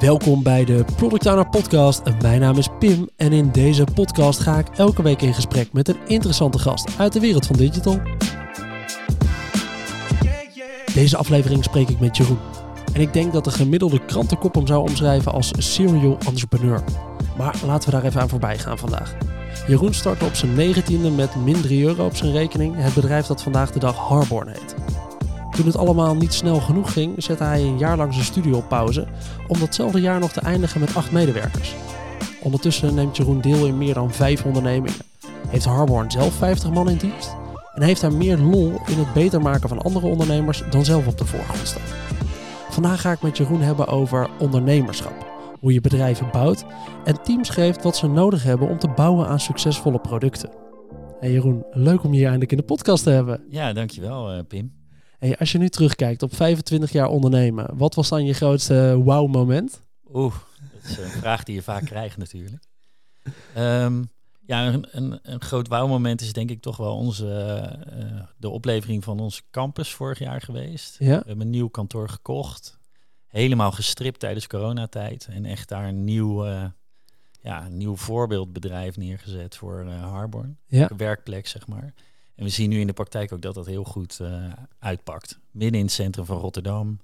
Welkom bij de Product Owner Podcast. Mijn naam is Pim en in deze podcast ga ik elke week in gesprek met een interessante gast uit de wereld van digital. Deze aflevering spreek ik met Jeroen. En ik denk dat de gemiddelde krantenkop hem zou omschrijven als serial entrepreneur. Maar laten we daar even aan voorbij gaan vandaag. Jeroen startte op zijn negentiende met min 3 euro op zijn rekening het bedrijf dat vandaag de dag Harborn heet. Toen het allemaal niet snel genoeg ging, zette hij een jaar lang zijn studie op pauze om datzelfde jaar nog te eindigen met acht medewerkers. Ondertussen neemt Jeroen deel in meer dan vijf ondernemingen. Heeft Harborn zelf 50 man in dienst en heeft hij meer lol in het beter maken van andere ondernemers dan zelf op de voorgrond staan. Vandaag ga ik met Jeroen hebben over ondernemerschap. Hoe je bedrijven bouwt en teams geeft wat ze nodig hebben om te bouwen aan succesvolle producten. Hey Jeroen, leuk om je eindelijk in de podcast te hebben. Ja, dankjewel uh, Pim. Hey, als je nu terugkijkt op 25 jaar ondernemen, wat was dan je grootste wow-moment? Oeh, dat is een vraag die je vaak krijgt natuurlijk. Ehm, ja, een, een, een groot wow-moment is denk ik toch wel onze, uh, de oplevering van onze campus vorig jaar geweest. Ja? We hebben een nieuw kantoor gekocht, helemaal gestript tijdens coronatijd en echt daar een nieuw, uh, ja, een nieuw voorbeeldbedrijf neergezet voor uh, Harborn. Ja. Een werkplek, zeg maar. En we zien nu in de praktijk ook dat dat heel goed uh, uitpakt. Midden in het centrum van Rotterdam.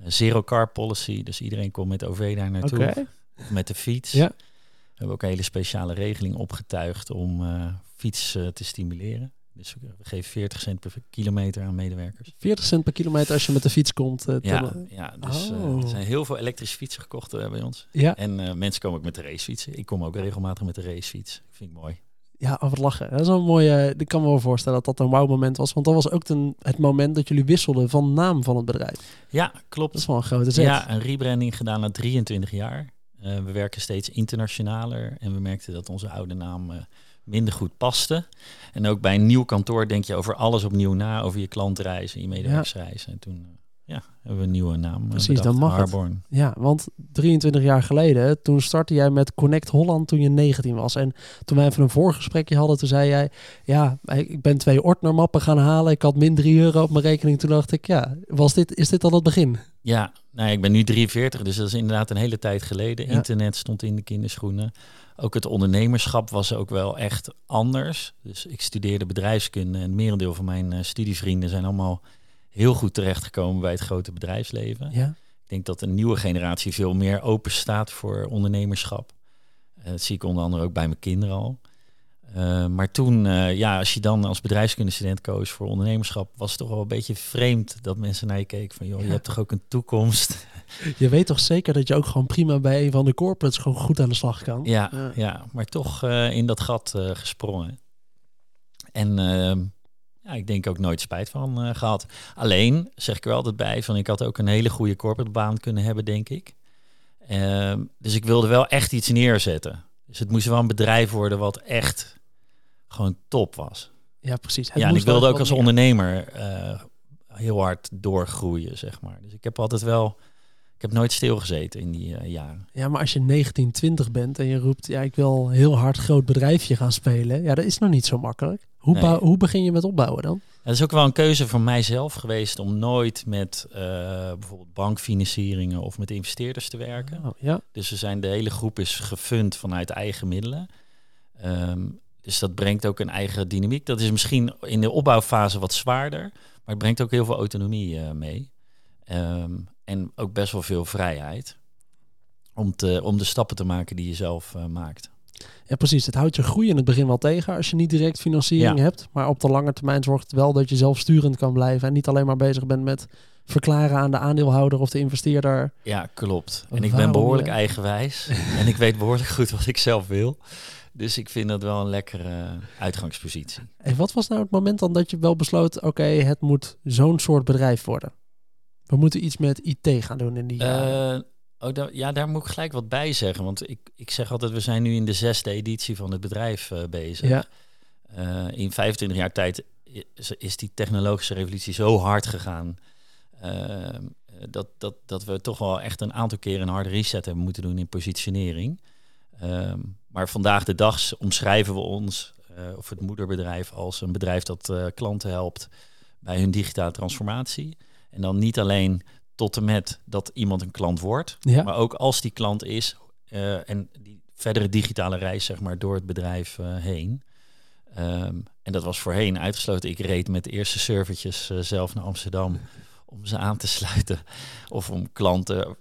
Uh, zero car policy, dus iedereen komt met OV daar naartoe. Okay. Of met de fiets. Ja. We hebben ook een hele speciale regeling opgetuigd om uh, fiets te stimuleren. Dus we geven 40 cent per kilometer aan medewerkers. 40 cent per kilometer als je met de fiets komt? ja, ja, dus oh. er zijn heel veel elektrische fietsen gekocht bij ons. Ja. En mensen komen ook met de racefietsen. Ik kom ook regelmatig met de racefiets. Vind ik mooi. Ja, wat lachen. Dat is een mooie. Ik kan me wel voorstellen dat dat een wow-moment was. Want dat was ook ten, het moment dat jullie wisselden van naam van het bedrijf. Ja, klopt. Dat is wel een grote zet. Ja, een rebranding gedaan na 23 jaar. Uh, we werken steeds internationaler en we merkten dat onze oude naam uh, minder goed paste. En ook bij een nieuw kantoor denk je over alles opnieuw na, over je klantreis en je medewerkersreis. Ja. En toen ja, hebben we een nieuwe naam. Precies, bedacht, dan mag Harborn. het. Ja, want 23 jaar geleden, toen startte jij met Connect Holland toen je 19 was. En toen wij even een voorgesprekje hadden, toen zei jij, ja, ik ben twee Ordner-mappen gaan halen. Ik had min 3 euro op mijn rekening. Toen dacht ik, ja, was dit, is dit al het begin? Ja, nou, ik ben nu 43, dus dat is inderdaad een hele tijd geleden. Ja. Internet stond in de kinderschoenen. Ook het ondernemerschap was ook wel echt anders. Dus ik studeerde bedrijfskunde en het merendeel van mijn uh, studievrienden zijn allemaal heel goed terechtgekomen bij het grote bedrijfsleven. Ja. Ik denk dat een nieuwe generatie veel meer open staat voor ondernemerschap. Uh, dat zie ik onder andere ook bij mijn kinderen al. Uh, maar toen, uh, ja, als je dan als bedrijfskundestudent koos voor ondernemerschap, was het toch wel een beetje vreemd dat mensen naar je keken van, joh, ja. je hebt toch ook een toekomst. Je weet toch zeker dat je ook gewoon prima bij een van de corporates gewoon goed aan de slag kan. Ja, ja. ja maar toch uh, in dat gat gesprongen. En ehm, ja, ik denk ook nooit spijt van uh, gehad. Alleen zeg ik er altijd bij van ik had ook een hele goede corporate baan kunnen hebben, denk ik. Uh, dus ik wilde wel echt iets neerzetten. Dus het moest wel een bedrijf worden wat echt gewoon top was. Ja, precies. Het ja, en ik wilde ook als ondernemer uh, heel hard doorgroeien, zeg maar. Dus ik heb altijd wel, ik heb nooit stilgezeten in die uh, jaren. Ja, maar als je 19, 20 bent en je roept, ja, ik wil heel hard groot bedrijfje gaan spelen. Ja, dat is nog niet zo makkelijk. Hoe, nee. hoe begin je met opbouwen dan? Het is ook wel een keuze van mijzelf geweest om nooit met uh, bijvoorbeeld bankfinancieringen of met investeerders te werken. Oh, ja. Dus we zijn de hele groep is gefund vanuit eigen middelen. Um, dus dat brengt ook een eigen dynamiek. Dat is misschien in de opbouwfase wat zwaarder, maar het brengt ook heel veel autonomie uh, mee. Um, en ook best wel veel vrijheid om, te, om de stappen te maken die je zelf uh, maakt. Ja, precies. Het houdt je groei in het begin wel tegen als je niet direct financiering Ja. hebt. Maar op de lange termijn zorgt het wel dat je zelfsturend kan blijven. En niet alleen maar bezig bent met verklaren aan de aandeelhouder of de investeerder. Ja, klopt. En ik ben behoorlijk je- eigenwijs. en ik weet behoorlijk goed wat ik zelf wil. Dus ik vind dat wel een lekkere uitgangspositie. En wat was nou het moment dan dat je wel besloot, oké, het moet zo'n soort bedrijf worden? We moeten iets met IT gaan doen in die jaren. Eh, oh, daar, ja, daar moet ik gelijk wat bij zeggen. Want ik, ik zeg altijd, we zijn nu in de zesde editie van het bedrijf eh, bezig. ja, Eh, in 25 jaar tijd is, is die technologische revolutie zo hard gegaan. dat, dat, dat we toch wel echt een aantal keren een harde reset hebben moeten doen in positionering. Ehm, maar vandaag de dag omschrijven we ons, of het moederbedrijf, als een bedrijf dat klanten helpt bij hun digitale transformatie. En dan niet alleen tot en met dat iemand een klant wordt. Ja. Maar ook als die klant is eh, en die verdere digitale reis zeg maar door het bedrijf eh, heen. Ehm, en dat was voorheen uitgesloten. Ik reed met de eerste servertjes eh, zelf naar Amsterdam om ze aan te sluiten. Of om klanten.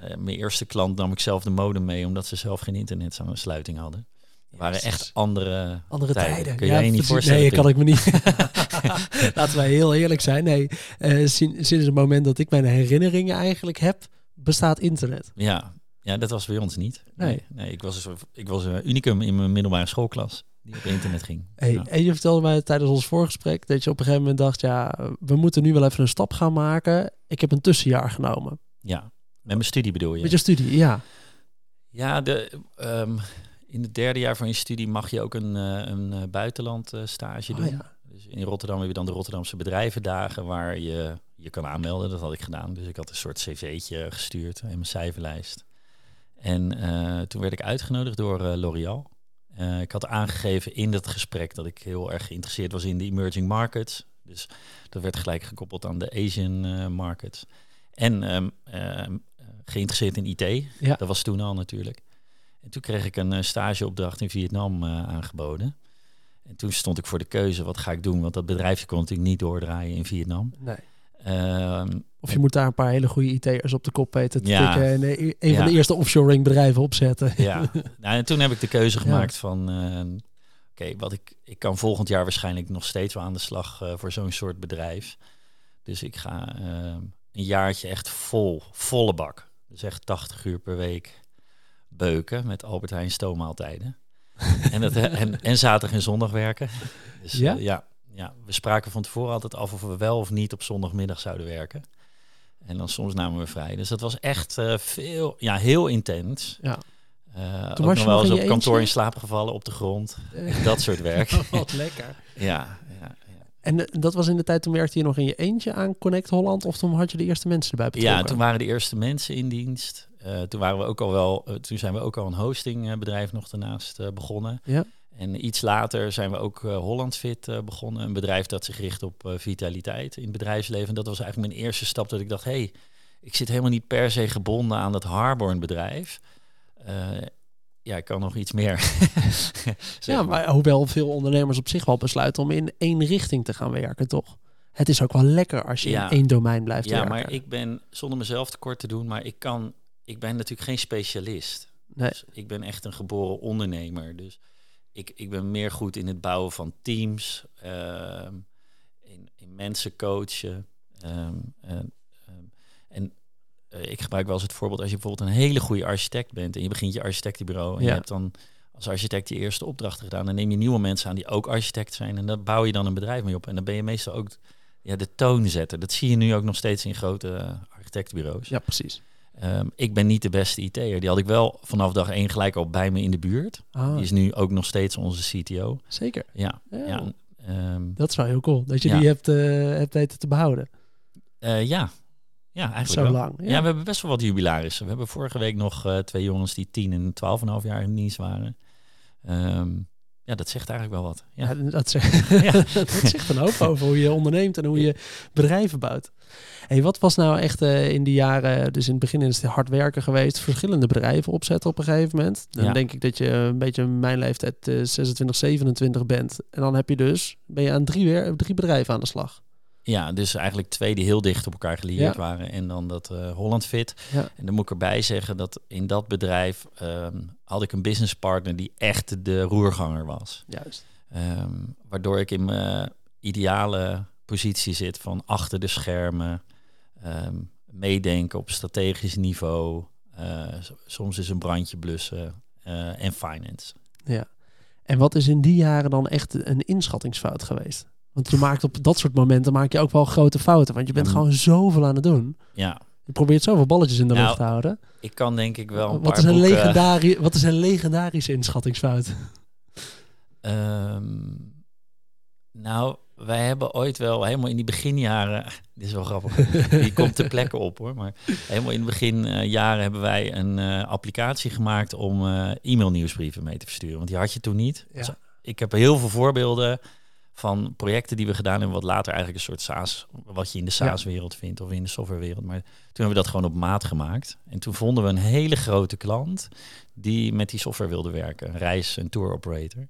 mijn eerste klant nam ik zelf de modem mee, omdat ze zelf geen internetsluiting hadden. Het waren echt andere, Andere tijden. Kun jij je niet voorstellen? Nee, kan ik me niet. Laten wij heel eerlijk zijn. Nee, eh, sin- sinds het moment dat ik mijn herinneringen eigenlijk heb, bestaat internet. Ja, ja, dat was bij ons niet. Nee, Nee. nee, ik was, ik was een unicum in mijn middelbare schoolklas die op internet ging. Hey, Ja. En je vertelde mij tijdens ons voorgesprek dat je op een gegeven moment dacht, ja, we moeten nu wel even een stap gaan maken. Ik heb een tussenjaar genomen. ja, met mijn studie bedoel je? Met je studie, ja. Ja, de, ehm, in het derde jaar van je studie mag je ook een, eh, een eh, buitenland stage Oh, doen. ja. In Rotterdam heb je dan de Rotterdamse bedrijvendagen waar je je kan aanmelden. Dat had ik gedaan. Dus ik had een soort cv'tje gestuurd in mijn cijferlijst. En eh, toen werd ik uitgenodigd door eh, L'Oréal. Eh, ik had aangegeven in dat gesprek dat ik heel erg geïnteresseerd was in de emerging markets. Dus dat werd gelijk gekoppeld aan de Asian markets. En ehm, ehm, eh, geïnteresseerd in IT. Ja. Dat was toen al natuurlijk. En toen kreeg ik een stageopdracht in Vietnam aangeboden. En toen stond ik voor de keuze, wat ga ik doen? Want dat bedrijfje kon natuurlijk niet doordraaien in Vietnam. Nee. Ehm, Of je moet daar een paar hele goede IT'ers op de kop weten te Ja. tikken en eh, een van Ja. de eerste offshoring bedrijven opzetten. ja, nou, en toen heb ik de keuze Ja. gemaakt van, eh, oké, wat ik, ik kan volgend jaar waarschijnlijk nog steeds wel aan de slag eh, voor zo'n soort bedrijf. Dus ik ga ehm, een jaartje echt vol, volle bak. Dus echt 80 uur per week beuken met Albert Heijn stoommaaltijden. En, dat, en, en zaterdag en zondag werken. Dus Ja? ja? ja, ja, we spraken van tevoren altijd af of we wel of niet op zondagmiddag zouden werken. En dan soms namen we vrij. Dus dat was echt eh, veel, ja, heel intens. Ja. Eh, ook was nog wel eens op kantoor in slaap gevallen op de grond. Dat soort werk. Wat lekker. ja, ja. En eh, dat was in de tijd toen werkte je nog in je eentje aan Connect Holland of toen had je de eerste mensen erbij betrokken? ja, toen waren de eerste mensen in dienst. Eh, toen waren we ook al wel, eh, toen zijn we ook al een hostingbedrijf nog daarnaast eh, begonnen. Ja. En iets later zijn we ook Holland Fit begonnen. Een bedrijf dat zich richt op vitaliteit in het bedrijfsleven. En dat was eigenlijk mijn eerste stap dat ik dacht, hé, hey, ik zit helemaal niet per se gebonden aan dat Harborn bedrijf. Ja, ik kan nog iets meer. Ja, maar hoewel veel ondernemers op zich wel besluiten om in één richting te gaan werken, toch? Het is ook wel lekker als je Ja. in één domein blijft Ja, werken. maar ik ben, zonder mezelf tekort te doen, maar ik kan, ik ben natuurlijk geen specialist. Nee. Dus ik ben echt een geboren ondernemer. Dus ik, ik ben meer goed in het bouwen van teams, ehm, in, in mensen coachen. ehm, en ehm, en eh, ik gebruik wel eens het voorbeeld als je bijvoorbeeld een hele goede architect bent en je begint je architectenbureau en Ja. je hebt dan als architect je eerste opdrachten gedaan, dan neem je nieuwe mensen aan die ook architect zijn en daar bouw je dan een bedrijf mee op. En dan ben je meestal ook ja, de toonzetter. Dat zie je nu ook nog steeds in grote eh, architectenbureaus. Ja, precies. Ehm, ik ben niet de beste IT'er. Die had ik wel vanaf dag één gelijk al bij me in de buurt. Ah, Die is nu ook nog steeds onze CTO. zeker. Ja, Ja. ja, ehm, Dat is wel heel cool, dat je Ja. die hebt, eh, hebt weten te behouden. eh, ja. ja, eigenlijk Zo wel. lang. Ja. we hebben best wel wat jubilarissen. We hebben vorige week nog eh, twee jongens die tien en twaalf en een half jaar in dienst waren. Ehm, ja, dat zegt eigenlijk wel wat. Ja. Ja, dat, zegt, Ja. dat zegt een hoop over hoe je onderneemt en hoe je bedrijven bouwt. Hey, wat was nou echt eh, in die jaren, dus in het begin is het hard werken geweest, verschillende bedrijven opzetten op een gegeven moment. Dan Ja. denk ik dat je een beetje mijn leeftijd eh, 26, 27 bent. En dan heb je dus, ben je aan drie, weer, drie bedrijven aan de slag. Ja, dus eigenlijk twee die heel dicht op elkaar gelieerd Ja. waren. En dan dat eh, Holland Fit. Ja. En dan moet ik erbij zeggen dat in dat bedrijf ehm, had ik een businesspartner die echt de roerganger was. Juist. Ehm, waardoor ik in mijn ideale positie zit van achter de schermen, ehm, meedenken op strategisch niveau, eh, soms is een brandje blussen eh, en finance. Ja. En wat is in die jaren dan echt een inschattingsfout geweest? Want je maakt op dat soort momenten maak je ook wel grote fouten. Want je bent Ja, gewoon zoveel aan het doen. Ja, Je probeert zoveel balletjes in de Nou, lucht te houden. ik kan denk ik wel een Wat is, een boeken- legendari wat is een legendarische inschattingsfout? Ehm, nou, wij hebben ooit wel helemaal in die beginjaren, dit is wel grappig, die komt ter plekke op hoor, maar helemaal in de beginjaren hebben wij een eh, applicatie gemaakt om eh e-mail nieuwsbrieven mee te versturen, want die had je toen niet. Ja. Dus ik heb heel veel voorbeelden van projecten die we gedaan hebben, wat later eigenlijk een soort SaaS, wat je in de SaaS-wereld vindt of in de softwarewereld. Maar toen hebben we dat gewoon op maat gemaakt. En toen vonden we een hele grote klant die met die software wilde werken, een reis- en tour operator.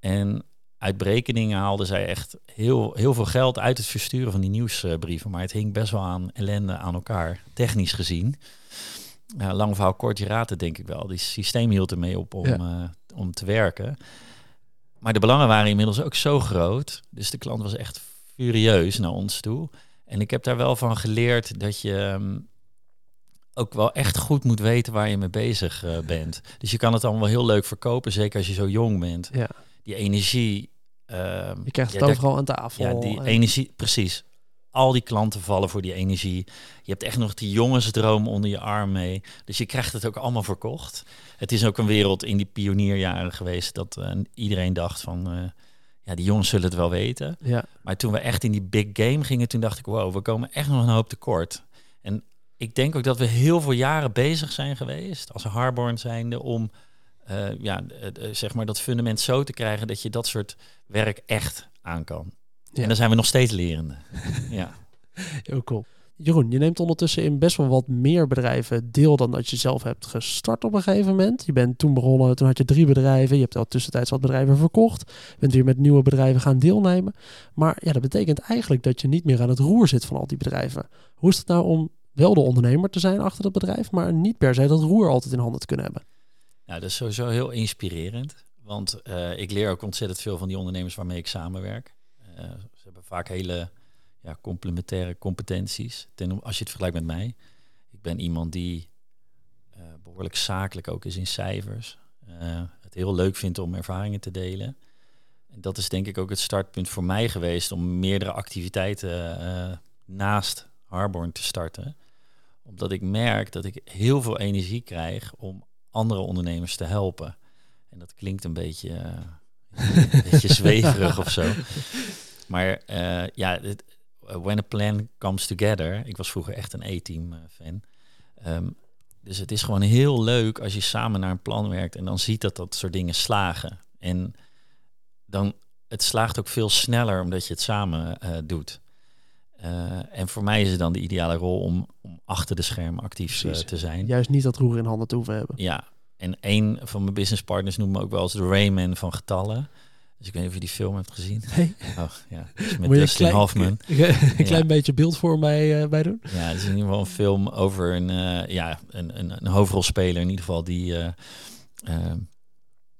En uit berekeningen haalden zij echt heel, heel veel geld uit het versturen van die nieuwsbrieven. Maar het hing best wel aan ellende aan elkaar, technisch gezien. Ja, lang verhaal kort, je raadt het denk ik wel. Die systeem hield ermee op om, eh, om te werken. Maar de belangen waren inmiddels ook zo groot. Dus de klant was echt furieus naar ons toe. En ik heb daar wel van geleerd dat je ehm, ook wel echt goed moet weten waar je mee bezig eh, bent. Dus je kan het allemaal wel heel leuk verkopen, zeker als je zo jong bent. Ja. Die energie. ehm, Je krijgt het ja, overal aan tafel. ja, die En- energie, precies. Al die klanten vallen voor die energie. Je hebt echt nog die jongensdroom onder je arm mee. Dus je krijgt het ook allemaal verkocht. Het is ook een wereld in die pionierjaren geweest dat eh, iedereen dacht van, eh, ja, die jongens zullen het wel weten. ja. Maar toen we echt in die big game gingen, toen dacht ik, wow, we komen echt nog een hoop tekort. En ik denk ook dat we heel veel jaren bezig zijn geweest, als Harborn zijnde, om eh, ja, zeg maar dat fundament zo te krijgen dat je dat soort werk echt aan kan. Ja. En dan zijn we nog steeds lerende. ja. Heel cool. Jeroen, je neemt ondertussen in best wel wat meer bedrijven deel dan dat je zelf hebt gestart op een gegeven moment. Je bent toen begonnen, toen had je drie bedrijven. Je hebt al tussentijds wat bedrijven verkocht. Je bent weer met nieuwe bedrijven gaan deelnemen. Maar ja, dat betekent eigenlijk dat je niet meer aan het roer zit van al die bedrijven. Hoe is het nou om wel de ondernemer te zijn achter dat bedrijf, maar niet per se dat roer altijd in handen te kunnen hebben? Nou, dat is sowieso heel inspirerend. Want eh, ik leer ook ontzettend veel van die ondernemers waarmee ik samenwerk. Eh, ze hebben vaak hele ja, complementaire competenties. Ten, als je het vergelijkt met mij. Ik ben iemand die eh, behoorlijk zakelijk ook is in cijfers. Eh, het heel leuk vindt om ervaringen te delen. En dat is denk ik ook het startpunt voor mij geweest om meerdere activiteiten naast Harborn te starten. Omdat ik merk dat ik heel veel energie krijg om andere ondernemers te helpen. En dat klinkt een beetje, een beetje zweverig of zo. Maar eh, ja, uh, when a plan comes together. Ik was vroeger echt een A-team eh, fan. Ehm, dus het is gewoon heel leuk als je samen naar een plan werkt en dan ziet dat dat soort dingen slagen. En dan het slaagt ook veel sneller omdat je het samen eh, doet. Eh, en voor mij is het dan de ideale rol om, om achter de schermen actief eh, te zijn. Juist niet dat roer in handen te hoeven hebben. Ja, en een van mijn businesspartners noemt me ook wel als de Rayman van getallen. Dus ik weet niet of je die film hebt gezien. Nee. Oh ja, dus met Dustin klein- Hoffman. een klein beetje beeld voor mij eh, bij doen? Ja, het is in ieder geval een film over een, eh, ja, een, een, een hoofdrolspeler in ieder geval die eh,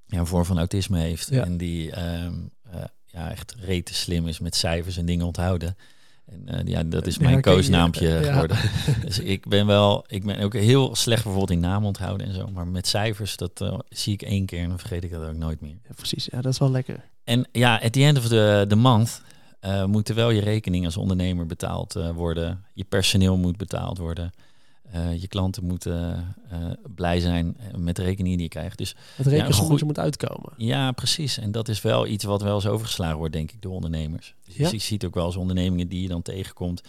ja, een vorm van autisme heeft. Ja. En die ehm, eh, ja, echt rete slim is met cijfers en dingen onthouden. En eh, ja, dat is mijn koosnaampje geworden. Dus ik ben wel, ik ben ook heel slecht bijvoorbeeld in namen onthouden en zo. Maar met cijfers, dat eh, zie ik één keer en dan vergeet ik dat ook nooit meer. Precies, ja, dat is wel lekker. En ja, at the end of the, the month eh, moeten wel je rekeningen als ondernemer betaald worden. Je personeel moet betaald worden. Eh, je klanten moeten eh, blij zijn met de rekeningen die je krijgt. Dus Het rekensommetje goed- moet uitkomen. ja, precies. En dat is wel iets wat wel eens overgeslagen wordt, denk ik, door ondernemers. Dus Ja. je ziet ook wel eens ondernemingen die je dan tegenkomt...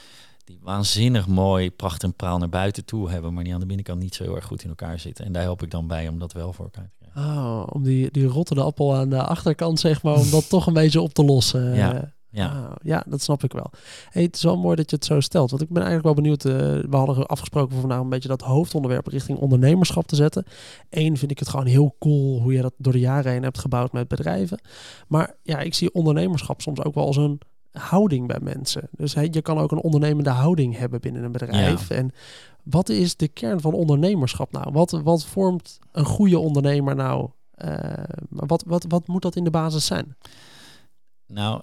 die waanzinnig mooi pracht en praal naar buiten toe hebben... maar die aan de binnenkant niet zo heel erg goed in elkaar zitten. En daar help ik dan bij om dat wel voor elkaar te krijgen. Oh, om die, die rottende appel aan de achterkant, zeg maar, om dat toch een beetje op te lossen. Ja, Ja, Ah, ja, dat snap ik wel. Hey, het is wel mooi dat je het zo stelt. Want ik ben eigenlijk wel benieuwd. eh, we hadden afgesproken voor vandaag een beetje dat hoofdonderwerp richting ondernemerschap te zetten. Eén vind ik het gewoon heel cool hoe je dat door de jaren heen hebt gebouwd met bedrijven. Maar ja, ik zie ondernemerschap soms ook wel als een houding bij mensen. Dus hey, je kan ook een ondernemende houding hebben binnen een bedrijf. En wat is de kern van ondernemerschap nou? Wat, wat vormt een goede ondernemer nou? Eh, wat, wat, wat moet dat in de basis zijn? Nou,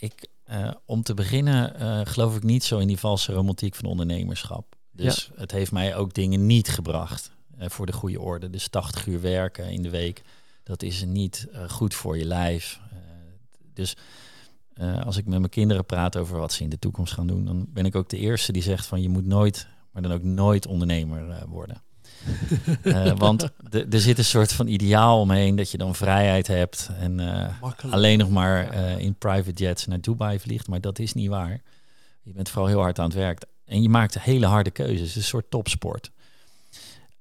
ik, eh, om te beginnen eh, geloof ik niet zo in die valse romantiek van ondernemerschap. Dus het heeft mij ook dingen niet gebracht eh, voor de goede orde. Dus 80 uur werken in de week, dat is niet goed voor je lijf. Dus als ik met mijn kinderen praat over wat ze in de toekomst gaan doen, dan ben ik ook de eerste die zegt van je moet nooit, maar dan ook nooit ondernemer worden. Eh, want er zit een soort van ideaal omheen dat je dan vrijheid hebt en eh, alleen nog maar eh, in private jets naar Dubai vliegt. Maar dat is niet waar. Je bent vooral heel hard aan het werk. En je maakt hele harde keuzes. Het is een soort topsport.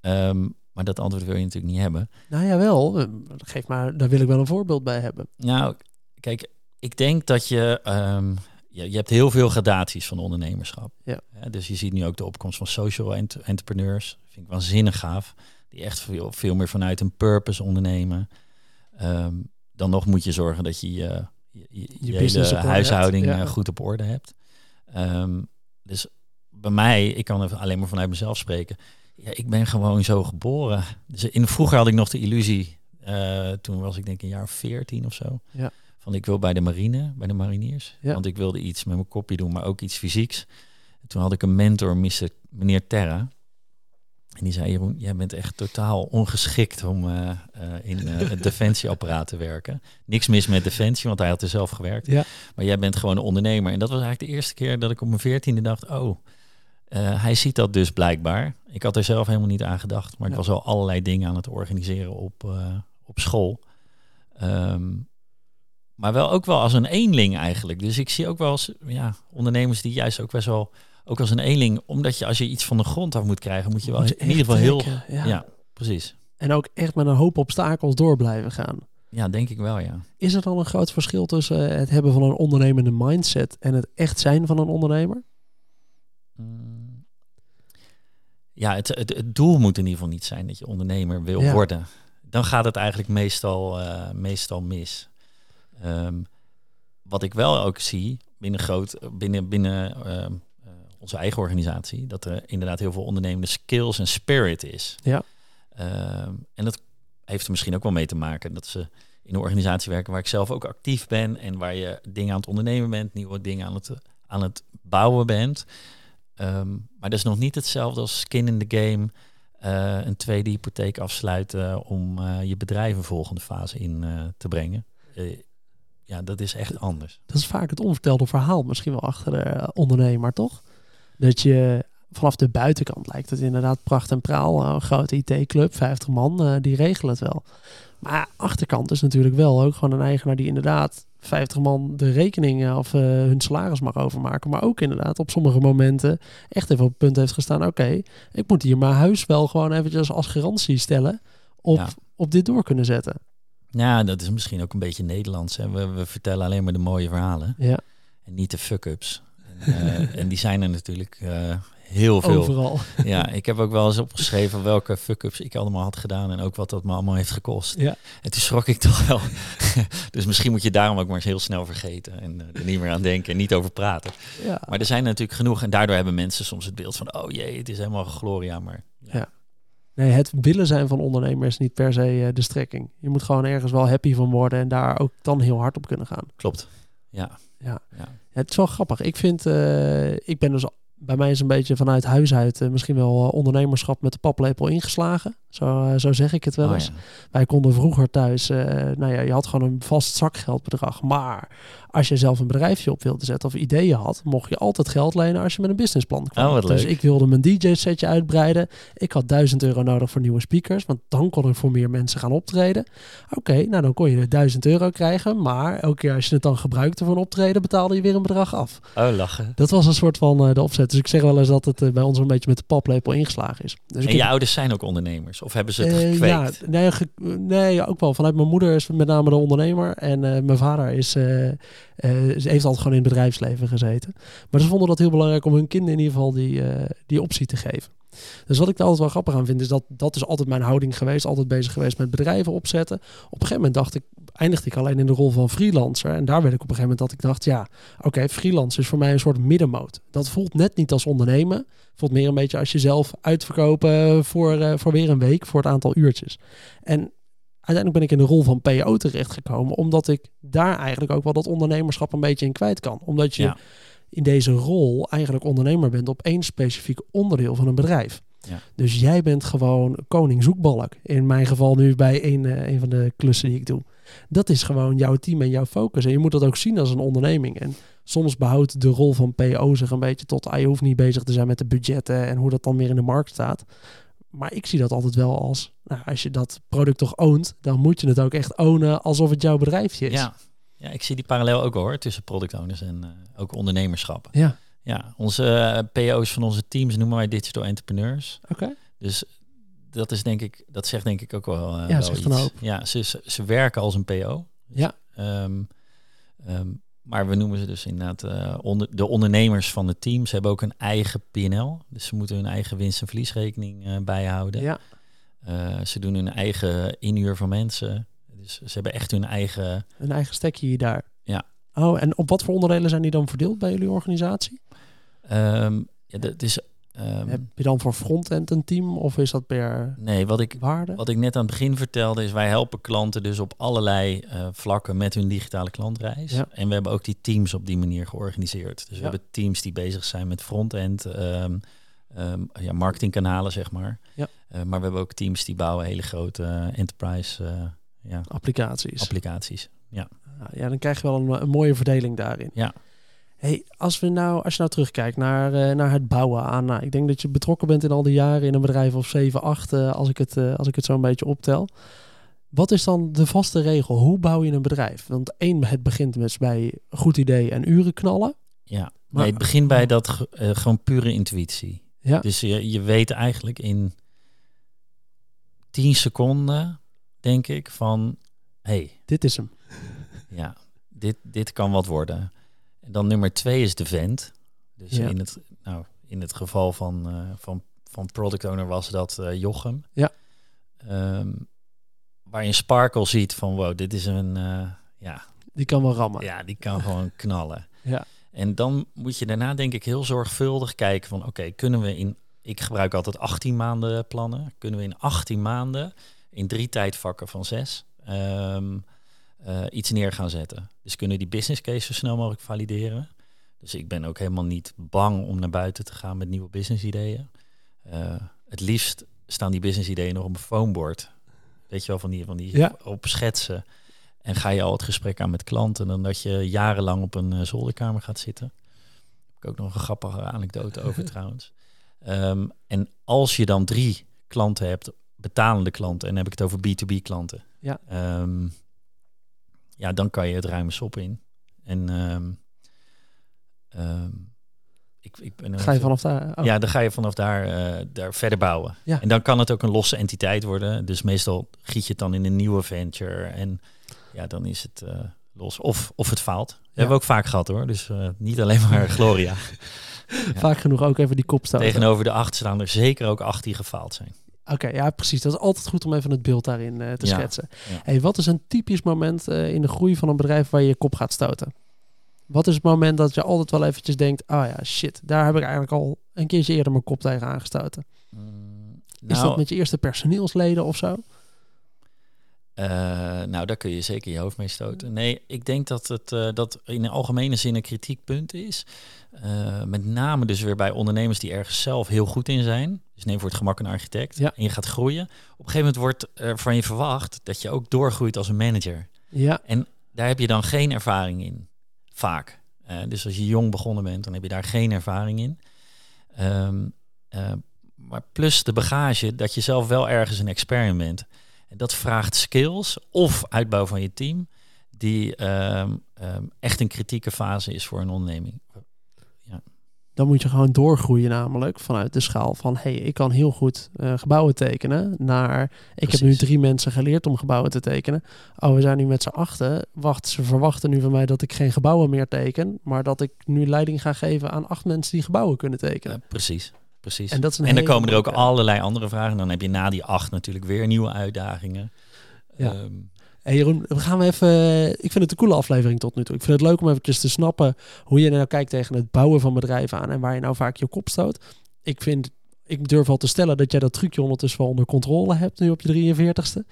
Ehm, maar dat antwoord wil je natuurlijk niet hebben. Nou ja, wel. Geef maar, daar wil ik wel een voorbeeld bij hebben. Nou, kijk, ik denk dat je, ehm, je, je hebt heel veel gradaties van ondernemerschap. Ja. dus je ziet nu ook de opkomst van social ent- entrepreneurs. Vind ik waanzinnig gaaf. Die echt veel, veel meer vanuit een purpose ondernemen. Ehm, dan nog moet je zorgen dat je je, je, je, Je hele huishouding ja. eh, goed op orde hebt. Ehm, dus bij mij, ik kan even alleen maar vanuit mezelf spreken. Ja, ik ben gewoon zo geboren. Dus in, vroeger had ik nog de illusie, eh, toen was ik denk een jaar of veertien of zo. Ja. Van ik wil bij de marine, bij de mariniers. Ja. Want ik wilde iets met mijn kopje doen, maar ook iets fysieks. En toen had ik een mentor, Mr. meneer Terra. En die zei, Jeroen, jij bent echt totaal ongeschikt om eh, eh, in eh, het defensieapparaat te werken. Niks mis met defensie, want hij had er zelf gewerkt. Ja. Maar jij bent gewoon een ondernemer. En dat was eigenlijk de eerste keer dat ik op mijn veertiende dacht, oh, hij ziet dat dus blijkbaar. Ik had er zelf helemaal niet aan gedacht. Maar Ja. ik was al allerlei dingen aan het organiseren op, op school. Ehm, maar wel ook wel als een eenling eigenlijk. Dus ik zie ook wel eens ja, ondernemers die juist ook best wel... Ook als een eenling, omdat je als je iets van de grond af moet krijgen, moet je wel in ieder geval heel... Ja. ja. precies. En ook echt met een hoop obstakels door blijven gaan. Ja, denk ik wel, ja. Is er dan een groot verschil tussen het hebben van een ondernemende mindset en het echt zijn van een ondernemer? Mm. Ja, het, het, het doel moet in ieder geval niet zijn dat je ondernemer wil Ja. worden. Dan gaat het eigenlijk meestal, eh, meestal mis. Ehm, wat ik wel ook zie binnen, groot, binnen, binnen ehm, eh, onze eigen organisatie, dat er inderdaad heel veel ondernemende skills en spirit is. Ja. Ehm, en dat heeft er misschien ook wel mee te maken dat ze in een organisatie werken waar ik zelf ook actief ben en waar je dingen aan het ondernemen bent, nieuwe dingen aan het, aan het bouwen bent. Ehm, maar dat is nog niet hetzelfde als skin in the game, eh, een tweede hypotheek afsluiten om eh, je bedrijf een volgende fase in eh, te brengen. Ja, dat is echt anders. Dat is vaak het onvertelde verhaal misschien wel achter de ondernemer, toch? Dat je vanaf de buitenkant lijkt het inderdaad pracht en praal. eh, Een grote IT-club, 50 man, eh, die regelen het wel. Maar achterkant is natuurlijk wel ook gewoon een eigenaar die inderdaad 50 man de rekening eh, of eh, hun salaris mag overmaken. Maar ook inderdaad op sommige momenten echt even op het punt heeft gestaan. Oké, ik moet hier mijn huis wel gewoon eventjes als garantie stellen op, Ja. op dit door kunnen zetten. Ja, dat is misschien ook een beetje Nederlands. Hè? We, we vertellen alleen maar de mooie verhalen Ja, en niet de fuck-ups. En, eh, en die zijn er natuurlijk eh, heel veel. overal. Ja, ik heb ook wel eens opgeschreven welke fuck-ups ik allemaal had gedaan en ook wat dat me allemaal heeft gekost. Ja. En toen schrok ik toch wel. dus misschien moet je daarom ook maar eens heel snel vergeten en eh, er niet meer aan denken en niet over praten. Ja. Maar er zijn er natuurlijk genoeg en daardoor hebben mensen soms het beeld van, oh jee, het is helemaal gloria, maar ja. Ja. Nee, het willen zijn van ondernemer is niet per se de strekking. Je moet gewoon ergens wel happy van worden en daar ook dan heel hard op kunnen gaan. klopt. Ja. Ja. ja. Het is wel grappig. Ik vind, eh, ik ben dus, bij mij is een beetje vanuit huis uit eh, misschien wel eh, ondernemerschap met de paplepel ingeslagen. Zo, eh, zo zeg ik het wel Oh, eens. ja. Wij konden vroeger thuis, eh, nou ja, je had gewoon een vast zakgeldbedrag. Maar als je zelf een bedrijfje op wilde zetten of ideeën had, mocht je altijd geld lenen als je met een businessplan kwam. Oh, dus leuk. ik wilde mijn DJ-setje uitbreiden. Ik had 1000 euro nodig voor nieuwe speakers, want dan kon ik voor meer mensen gaan optreden. Oké, nou dan kon je 1000 euro krijgen, maar elke keer als je het dan gebruikte voor een optreden, betaalde je weer een bedrag af. Oh, lachen. Dat was een soort van eh, de opzet. Dus ik zeg wel eens dat het bij ons een beetje met de paplepel ingeslagen is. Dus En je heb- ouders zijn ook ondernemers? Of hebben ze het eh, gekweekt? ja, nee, ge- nee, ook wel. Vanuit mijn moeder is met name de ondernemer. En eh, mijn vader is, eh, ze heeft altijd gewoon in het bedrijfsleven gezeten. Maar ze vonden dat heel belangrijk om hun kinderen in ieder geval die, eh, die optie te geven. Dus wat ik daar altijd wel grappig aan vind, is dat dat is altijd mijn houding geweest. Altijd bezig geweest met bedrijven opzetten. Op een gegeven moment dacht ik, eindigde ik alleen in de rol van freelancer. En daar werd ik op een gegeven moment dat ik dacht, ja, oké, freelance is voor mij een soort middenmoot. Dat voelt net niet als ondernemen. Voelt meer een beetje als jezelf uitverkopen voor, eh, voor weer een week, voor het aantal uurtjes. En uiteindelijk ben ik in de rol van PO terechtgekomen, omdat ik daar eigenlijk ook wel dat ondernemerschap een beetje in kwijt kan. Omdat je Ja. in deze rol eigenlijk ondernemer bent op één specifiek onderdeel van een bedrijf. Ja. Dus jij bent gewoon koning zoekbalk. In mijn geval nu bij een, eh, een van de klussen die ik doe. Dat is gewoon jouw team en jouw focus. En je moet dat ook zien als een onderneming. En soms behoudt de rol van PO zich een beetje tot... Ah, je hoeft niet bezig te zijn met de budgetten en hoe dat dan weer in de markt staat. Maar ik zie dat altijd wel als... Nou, als je dat product toch oont, dan moet je het ook echt ownen alsof het jouw bedrijfje is. Ja. ja, ik zie die parallel ook hoor, tussen product owners en eh, ook ondernemerschap. Ja, Ja, onze eh, PO's van onze teams noemen wij digital entrepreneurs. oké. Dus dat is denk ik, dat zegt denk ik ook wel. eh, Ja, wel zegt iets. een hoop. Ja, ze, ze, ze werken als een PO. Dus, Ja. ehm, Ehm, maar we noemen ze dus inderdaad uh, onder, de ondernemers van het team. Ze hebben ook een eigen PNL. Dus ze moeten hun eigen winst- en verliesrekening uh, bijhouden. Ja. Uh, ze doen hun eigen inhuur van mensen. Dus ze hebben echt hun eigen... Een eigen stekje hier daar. Ja. Oh, en op wat voor onderdelen zijn die dan verdeeld bij jullie organisatie? Um, ja, dat is Um, Heb je dan voor frontend een team of is dat per nee, wat ik, waarde? Wat ik net aan het begin vertelde is wij helpen klanten dus op allerlei uh, vlakken met hun digitale klantreis. Ja. En we hebben ook die teams op die manier georganiseerd. Dus we Ja. hebben teams die bezig zijn met frontend, um, um, ja, marketingkanalen zeg maar. Ja. Uh, maar we hebben ook teams die bouwen hele grote uh, enterprise ja, applicaties. applicaties. Ja. ja, dan krijg je wel een, een mooie verdeling daarin. Ja. Hey, als, we nou, als je nou terugkijkt naar, uh, naar het bouwen aan, nou, ik denk dat je betrokken bent in al die jaren in een bedrijf of 7, 8, uh, als ik het, uh, als ik het zo een beetje optel. Wat is dan de vaste regel? Hoe bouw je een bedrijf? Want één, het begint met bij goed idee en uren knallen. Ja, maar, nee, het begint bij dat gewoon pure intuïtie. Ja. Dus je, je weet eigenlijk in 10 seconden, denk ik, van hey, dit is hem. Ja, dit, dit kan wat worden. En dan nummer twee is de vent. Dus Ja. in, het, nou, in het geval van, eh, van, van product owner was dat eh, Jochem. Ja. Ehm, waar je een sparkle ziet van wow, dit is een, eh, ja, Die kan wel rammen. ja, die kan gewoon knallen. Ja. En dan moet je daarna denk ik heel zorgvuldig kijken van oké, kunnen we in, ik gebruik altijd 18 maanden plannen, kunnen we in 18 maanden in drie tijdvakken van zes ehm, eh, iets neer gaan zetten. Dus kunnen die business case zo snel mogelijk valideren. Dus ik ben ook helemaal niet bang om naar buiten te gaan met nieuwe business ideeën. Eh, het liefst staan die business ideeën nog op een foamboard. Weet je wel, van die, van die Ja. op schetsen. En ga je al het gesprek aan met klanten dan dat je jarenlang op een eh, zolderkamer gaat zitten. Heb ik ook nog een grappige anekdote over trouwens. Ehm, en als je dan drie klanten hebt, betalende klanten, en dan heb ik het over B2B klanten. Ja. Ehm, ja, dan kan je het ruime sop in. En ehm, ehm, ik, ik ben Ga je vanaf daar? oh. ja, dan ga je vanaf daar, eh, daar verder bouwen. Ja. En dan kan het ook een losse entiteit worden. Dus meestal giet je het dan in een nieuwe venture. En ja, dan is het eh, los. Of, of het faalt. Dat hebben we ook vaak gehad hoor. Dus eh, niet alleen maar Gloria. ja. Vaak genoeg ook even die kop stoten. Tegenover de acht staan er zeker ook acht die gefaald zijn. Oké, ja, precies. Dat is altijd goed om even het beeld daarin eh, te Ja, schetsen. ja. Hey, wat is een typisch moment eh, in de groei van een bedrijf waar je je kop gaat stoten? Wat is het moment dat je altijd wel eventjes denkt, ah ja, shit, daar heb ik eigenlijk al een keertje eerder mijn kop tegen aangestoten. Mm, Is nou, dat met je eerste personeelsleden of zo? Eh, nou, daar kun je zeker je hoofd mee stoten. Nee, ik denk dat het eh, dat in een algemene zin een kritiekpunt is. Eh, met name dus weer bij ondernemers die ergens zelf heel goed in zijn. Dus neem voor het gemak een architect. Ja. En je gaat groeien. Op een gegeven moment wordt er van je verwacht dat je ook doorgroeit als een manager. Ja, Daar heb je dan geen ervaring in. Vaak. Dus als je jong begonnen bent, dan heb je daar geen ervaring in. Ehm, eh, maar plus de bagage dat je zelf wel ergens een expert bent. En dat vraagt skills of uitbouw van je team, die ehm, ehm, echt een kritieke fase is voor een onderneming. dan moet je gewoon doorgroeien namelijk vanuit de schaal van, hey, ik kan heel goed eh, gebouwen tekenen, naar, ik heb nu drie mensen geleerd om gebouwen te tekenen. Oh, we zijn nu met z'n achten. Wacht, ze verwachten nu van mij dat ik geen gebouwen meer teken, maar dat ik nu leiding ga geven aan acht mensen die gebouwen kunnen tekenen. Precies, precies. En dat is een en dan komen er ook allerlei andere vragen. En dan heb je na die acht natuurlijk weer nieuwe uitdagingen. Ja. Ehm, Hey Jeroen, we gaan we even. Ik vind het een coole aflevering tot nu toe. Ik vind het leuk om eventjes te snappen hoe je nou kijkt tegen het bouwen van bedrijven aan en waar je nou vaak je kop stoot. Ik vind, ik durf al te stellen dat jij dat trucje ondertussen wel onder controle hebt nu op je 43ste.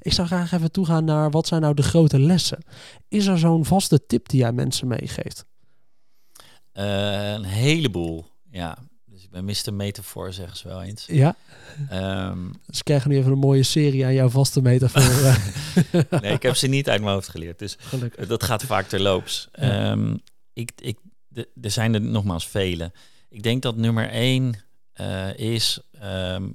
Ik zou graag even toegaan naar wat zijn nou de grote lessen. Is er zo'n vaste tip die jij mensen meegeeft? eh, een heleboel, ja. Dus ik ben Mr. Metafoor, zeggen ze wel eens. Ja, Ehm, dus ik krijg nu even een mooie serie aan jouw vaste metafoor. nee, ik heb ze niet uit mijn hoofd geleerd. Dus Gelukkig. dat gaat vaak terloops. Ja. Ehm, ik, ik, er zijn er nogmaals vele. Ik denk dat nummer één eh, is, ehm,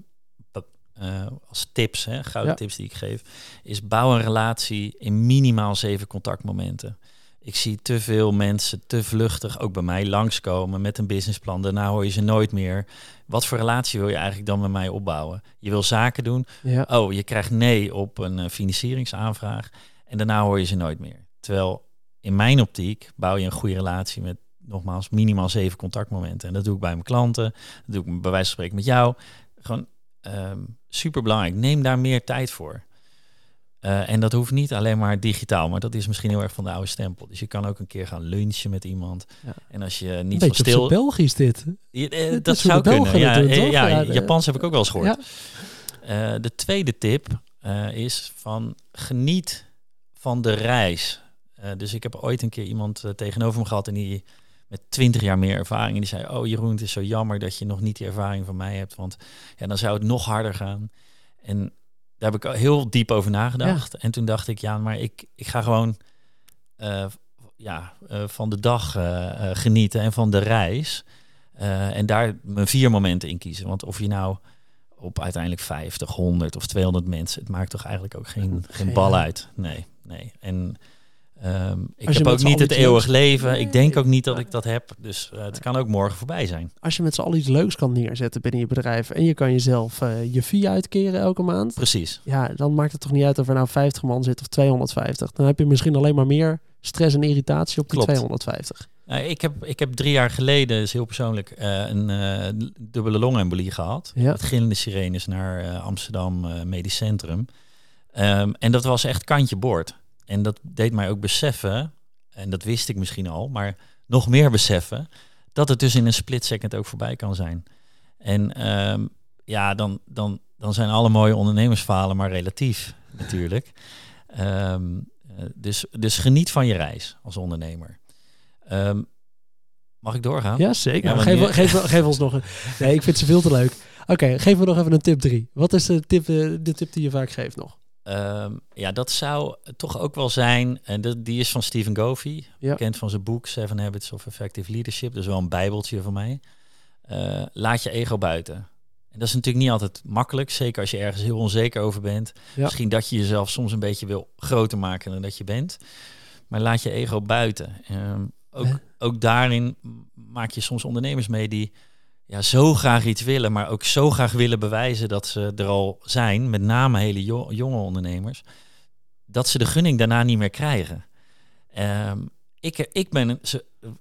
eh, als tips, hè, gouden Ja. tips die ik geef, is bouw een relatie in minimaal zeven contactmomenten. Ik zie te veel mensen te vluchtig, ook bij mij, langskomen met een businessplan. Daarna hoor je ze nooit meer. Wat voor relatie wil je eigenlijk dan met mij opbouwen? Je wil zaken doen. Ja, Oh, je krijgt nee op een eh, financieringsaanvraag. En daarna hoor je ze nooit meer. Terwijl in mijn optiek bouw je een goede relatie met nogmaals minimaal zeven contactmomenten. En dat doe ik bij mijn klanten, dat doe ik bij wijze van spreken met jou. Gewoon um, super belangrijk. Neem daar meer tijd voor. Uh, en dat hoeft niet alleen maar digitaal, maar dat is misschien heel erg van de oude stempel. Dus je kan ook een keer gaan lunchen met iemand. Ja. En als je niet van stil... Belgisch dit. Je, eh, dat, zou kunnen. Ja, doen, ja, ja, Japans heb ik ook wel eens gehoord. Uh, de tweede tip uh, is van geniet van de reis. dus ik heb ooit een keer iemand tegenover me gehad en die met twintig jaar meer ervaring. En die zei, oh Jeroen, het is zo jammer dat je nog niet die ervaring van mij hebt. Want ja, dan zou het nog harder gaan. En daar heb ik heel diep over nagedacht. En toen dacht ik, ja, maar ik, ik ga gewoon uh, ja, uh, van de dag uh, genieten en van de reis. en daar mijn vier momenten in kiezen. Want of je nou op uiteindelijk 50, 100 of 200 mensen, het maakt toch eigenlijk ook geen, geen bal uit. Nee, nee. En Um, ik heb ook niet het eeuwig leven. Ik denk ook niet dat ik dat heb. Dus uh, het kan ook morgen voorbij zijn. Als je met z'n allen iets leuks kan neerzetten binnen je bedrijf en je kan jezelf uh, je fee uitkeren elke maand. Precies. Ja, dan maakt het toch niet uit of er nou 50 man zit of 250. Dan heb je misschien alleen maar meer stress en irritatie op die 250. Uh, ik, heb, ik heb drie jaar geleden, is heel persoonlijk, een dubbele longembolie gehad. Ja. Met gillende sirenes naar Amsterdam Medisch Centrum. Um, en dat was echt kantje boord. En dat deed mij ook beseffen, en dat wist ik misschien al, maar nog meer beseffen, dat het dus in een split second ook voorbij kan zijn. En ehm, ja, dan, dan, dan zijn alle mooie ondernemersfalen maar relatief natuurlijk. Um, dus, dus geniet van je reis als ondernemer. Um, mag ik doorgaan? Ja, zeker. Ja, geef, geef, geef, ons nog een... Nee, ik vind ze veel te leuk. Oké, okay, geef me nog even een tip 3. Wat is de tip, de tip die je vaak geeft nog? Um, ja, dat zou toch ook wel zijn. En die is van Stephen Covey. Ja. Bekend van zijn boek Seven Habits of Effective Leadership. Dus wel een bijbeltje van mij. Uh, laat je ego buiten. En dat is natuurlijk niet altijd makkelijk. Zeker als je ergens heel onzeker over bent. Ja. Misschien dat je jezelf soms een beetje wil groter maken dan dat je bent. Maar laat je ego buiten. Um, ook, ook daarin maak je soms ondernemers mee die ja, zo graag iets willen, maar ook zo graag willen bewijzen dat ze er al zijn, met name hele jonge ondernemers, dat ze de gunning daarna niet meer krijgen. Um, ik, ik ben,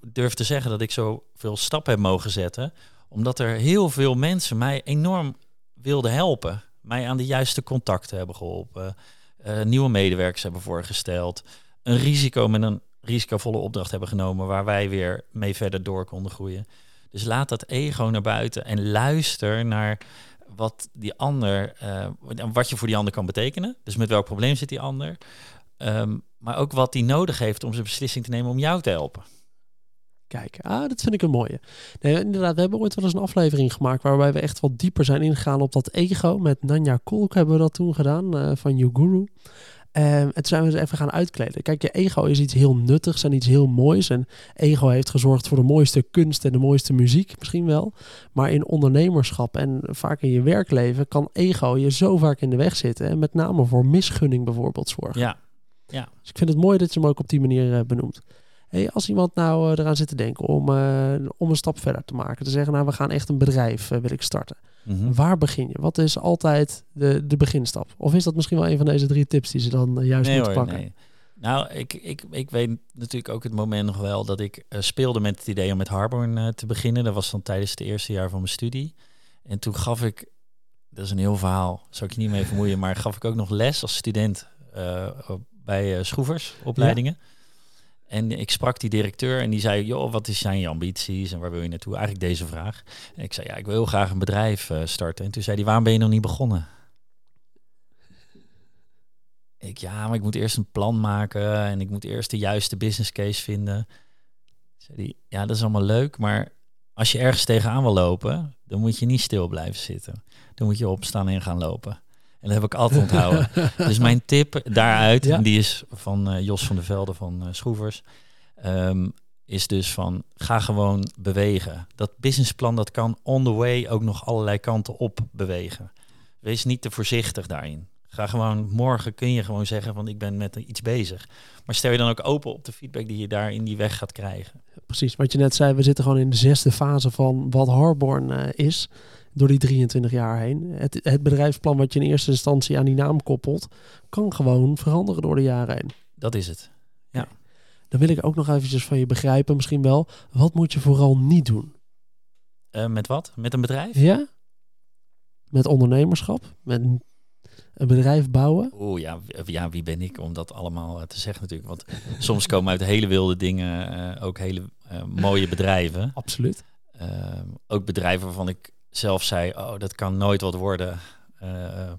durf te zeggen dat ik zoveel stappen heb mogen zetten, omdat er heel veel mensen mij enorm wilden helpen, mij aan de juiste contacten hebben geholpen, uh, nieuwe medewerkers hebben voorgesteld, een risico met een risicovolle opdracht hebben genomen waar wij weer mee verder door konden groeien. Dus laat dat ego naar buiten en luister naar wat die ander, uh, wat je voor die ander kan betekenen. Dus met welk probleem zit die ander. Um, maar ook wat die nodig heeft om zijn beslissing te nemen om jou te helpen. Kijk, ah, dat vind ik een mooie. Nee, inderdaad, we hebben ooit wel eens een aflevering gemaakt waarbij we echt wat dieper zijn ingegaan op dat ego. Met Nanja Kolk hebben we dat toen gedaan uh, van You Guru. Um, en toen zijn we ze even gaan uitkleden. Kijk, je ego is iets heel nuttigs en iets heel moois. En ego heeft gezorgd voor de mooiste kunst en de mooiste muziek misschien wel. Maar in ondernemerschap en vaak in je werkleven kan ego je zo vaak in de weg zitten. En met name voor misgunning bijvoorbeeld zorgen. Ja. ja. Dus ik vind het mooi dat je hem ook op die manier uh, benoemt. Hey, als iemand nou uh, eraan zit te denken om, uh, om een stap verder te maken. Te zeggen, nou we gaan echt een bedrijf wil ik starten. Mhm. Waar begin je? Wat is altijd de, de beginstap? Of is dat misschien wel een van deze drie tips die ze dan uh, juist nee, moeten pakken? Nee. Nou, ik, ik, ik weet natuurlijk ook het moment nog wel dat ik uh, speelde met het idee om met Harborn uh, te beginnen. Dat was dan tijdens het eerste jaar van mijn studie. En toen gaf ik, dat is een heel verhaal, zou ik je niet mee vermoeien, maar gaf ik ook nog les als student bij Schroevers opleidingen. Ja. En ik sprak die directeur en die zei, joh, wat zijn je ambities en waar wil je naartoe? Eigenlijk deze vraag. En ik zei, ja, ik wil heel graag een bedrijf uh, starten. En toen zei hij, waarom ben je nog niet begonnen? Ik, ja, maar ik moet eerst een plan maken en ik moet eerst de juiste business case vinden. Zei hij, ja, dat is allemaal leuk, maar als je ergens tegenaan wil lopen, dan moet je niet stil blijven zitten. Dan moet je opstaan en gaan lopen. En dat heb ik altijd onthouden. dus mijn tip daaruit, ja. die is van uh, Jos van der Velde van uh, Schroevers, um, is dus van ga gewoon bewegen. Dat businessplan dat kan on the way ook nog allerlei kanten op bewegen. Wees niet te voorzichtig daarin. Ga gewoon, morgen kun je gewoon zeggen van ik ben met iets bezig. Maar stel je dan ook open op de feedback die je daar in die weg gaat krijgen. Precies, wat je net zei, we zitten gewoon in de zesde fase van wat Harborn uh, is door die 23 jaar heen. Het, het bedrijfsplan wat je in eerste instantie aan die naam koppelt, kan gewoon veranderen door de jaren heen. Dat is het. Ja. Dan wil ik ook nog eventjes van je begrijpen, misschien wel. Wat moet je vooral niet doen? Eh, met wat? Met een bedrijf? Ja? Met ondernemerschap? Met een bedrijf bouwen? Oeh, ja, ja, wie ben ik om dat allemaal eh, te zeggen natuurlijk. Want soms komen uit hele wilde dingen eh, ook hele mooie bedrijven. Absoluut. Ehm, ook bedrijven waarvan ik zelf zei, oh, dat kan nooit wat worden. Eh, eh,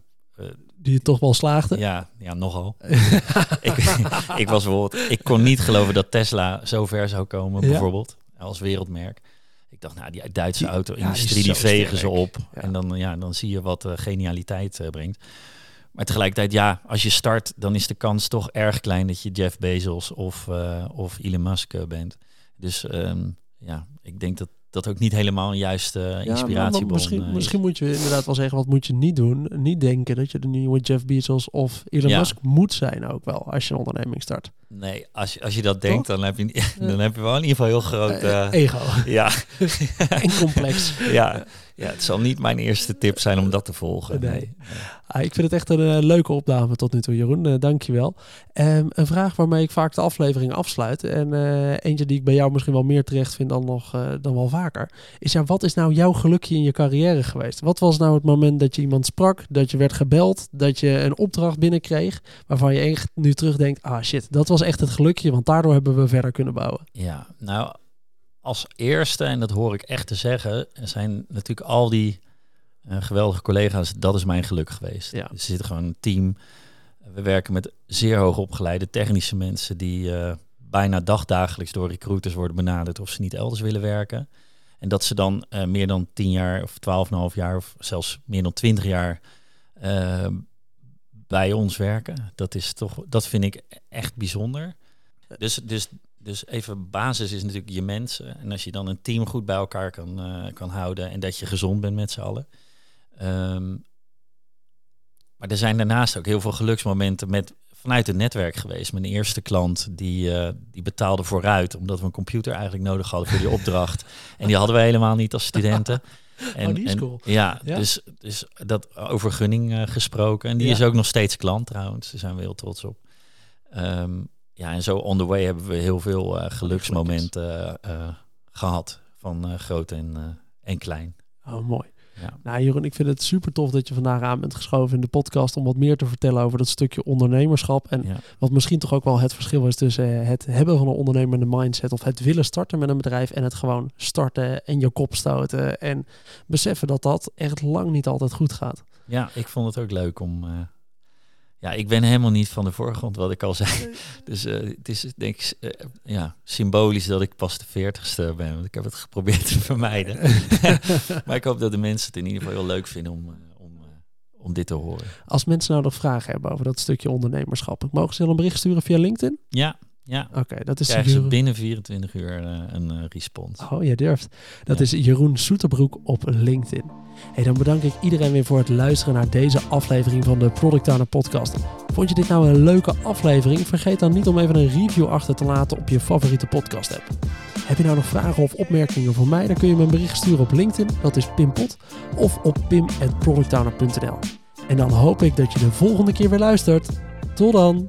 Die je toch wel slaagde? ja, ja, nogal. ik, ik was bijvoorbeeld, ik kon niet geloven dat Tesla zo ver zou komen, Ja. bijvoorbeeld, als wereldmerk. Ik dacht, nou, die Duitse Die- auto-industrie, ja, die, vegen ze op. Ja. En dan, ja, dan zie je wat eh, genialiteit eh, brengt. Maar tegelijkertijd, ja, als je start, dan is de kans toch erg klein dat je Jeff Bezos of, eh, of Elon Musk eh, bent. Dus ehm, ja, ik denk dat dat ook niet helemaal een juiste Ja, maar inspiratiebron misschien, eh, is. misschien moet je inderdaad wel zeggen, wat moet je niet doen? Niet denken dat je de nieuwe Jeff Bezos of Elon Ja. Musk moet zijn ook wel, als je een onderneming start. Nee, als je, als je dat denkt, dan heb, je, dan heb je wel in ieder geval heel groot... Eh, eh, ego ja, en complex. ja, ja, het zal niet mijn eerste tip zijn om dat te volgen. Nee. Nee. Ah, ik vind het echt een eh, leuke opname tot nu toe, Jeroen. Eh dankjewel. Ehm een vraag waarmee ik vaak de aflevering afsluit. En eh, eentje die ik bij jou misschien wel meer terecht vind dan, nog, dan wel vaker. Is ja, wat is nou jouw gelukje in je carrière geweest? Wat was nou het moment dat je iemand sprak, dat je werd gebeld, dat je een opdracht binnenkreeg, waarvan je echt nu terugdenkt, ah shit, dat was echt het gelukje, want daardoor hebben we verder kunnen bouwen. Ja, nou, als eerste, en dat hoor ik echt te zeggen, zijn natuurlijk al die eh, geweldige collega's, dat is mijn geluk geweest. Ja. Er zit gewoon een team. We werken met zeer hoog opgeleide technische mensen die eh, bijna dagdagelijks door recruiters worden benaderd of ze niet elders willen werken. En dat ze dan eh, meer dan 10 jaar of 12,5 jaar of zelfs meer dan 20 jaar bij ons werken. Dat is toch, dat vind ik echt bijzonder. Dus, dus, dus even basis is natuurlijk je mensen. En als je dan een team goed bij elkaar kan, eh, kan houden en dat je gezond bent met z'n allen. Ehm, maar er zijn daarnaast ook heel veel geluksmomenten met, vanuit het netwerk geweest. Mijn eerste klant die, eh, die betaalde vooruit omdat we een computer eigenlijk nodig hadden voor die opdracht. En die hadden we helemaal niet als studenten. En, Oh, die is en- cool. Ja, Ja. Dus, dus dat over gunning eh, gesproken. En die Ja. is ook nog steeds klant trouwens. Daar zijn we heel trots op. Ehm, ja, en zo on the way hebben we heel veel eh, geluksmomenten eh, gehad. Van eh, groot en, eh, en klein. Oh, mooi. Ja. Nou, Jeroen, ik vind het super tof dat je vandaag aan bent geschoven in de podcast om wat meer te vertellen over dat stukje ondernemerschap. En Ja. wat misschien toch ook wel het verschil is tussen eh, het hebben van een ondernemende mindset of het willen starten met een bedrijf en het gewoon starten en je kop stoten en beseffen dat dat echt lang niet altijd goed gaat. ja, ik vond het ook leuk om... eh, ja, ik ben helemaal niet van de voorgrond, wat ik al zei. Dus eh, het is denk ik eh, ja, symbolisch dat ik pas de veertigste ben. Want ik heb het geprobeerd te vermijden. maar ik hoop dat de mensen het in ieder geval heel leuk vinden om, eh, om, eh, om dit te horen. Als mensen nou nog vragen hebben over dat stukje ondernemerschap, mogen ze dan een bericht sturen via LinkedIn? Ja, ja. Oké, dat is Krijgen ze binnen 24 uur eh, een eh, respons. Oh, je durft. Dat Ja. is Jeroen Soeterbroek op LinkedIn. Hey, dan bedank ik iedereen weer voor het luisteren naar deze aflevering van de Product Owner Podcast. Vond je dit nou een leuke aflevering? Vergeet dan niet om even een review achter te laten op je favoriete podcast app. Heb je nou nog vragen of opmerkingen voor mij? Dan kun je me een bericht sturen op LinkedIn, dat is Pimpot, of op pim.productowner.nl. En dan hoop ik dat je de volgende keer weer luistert. Tot dan!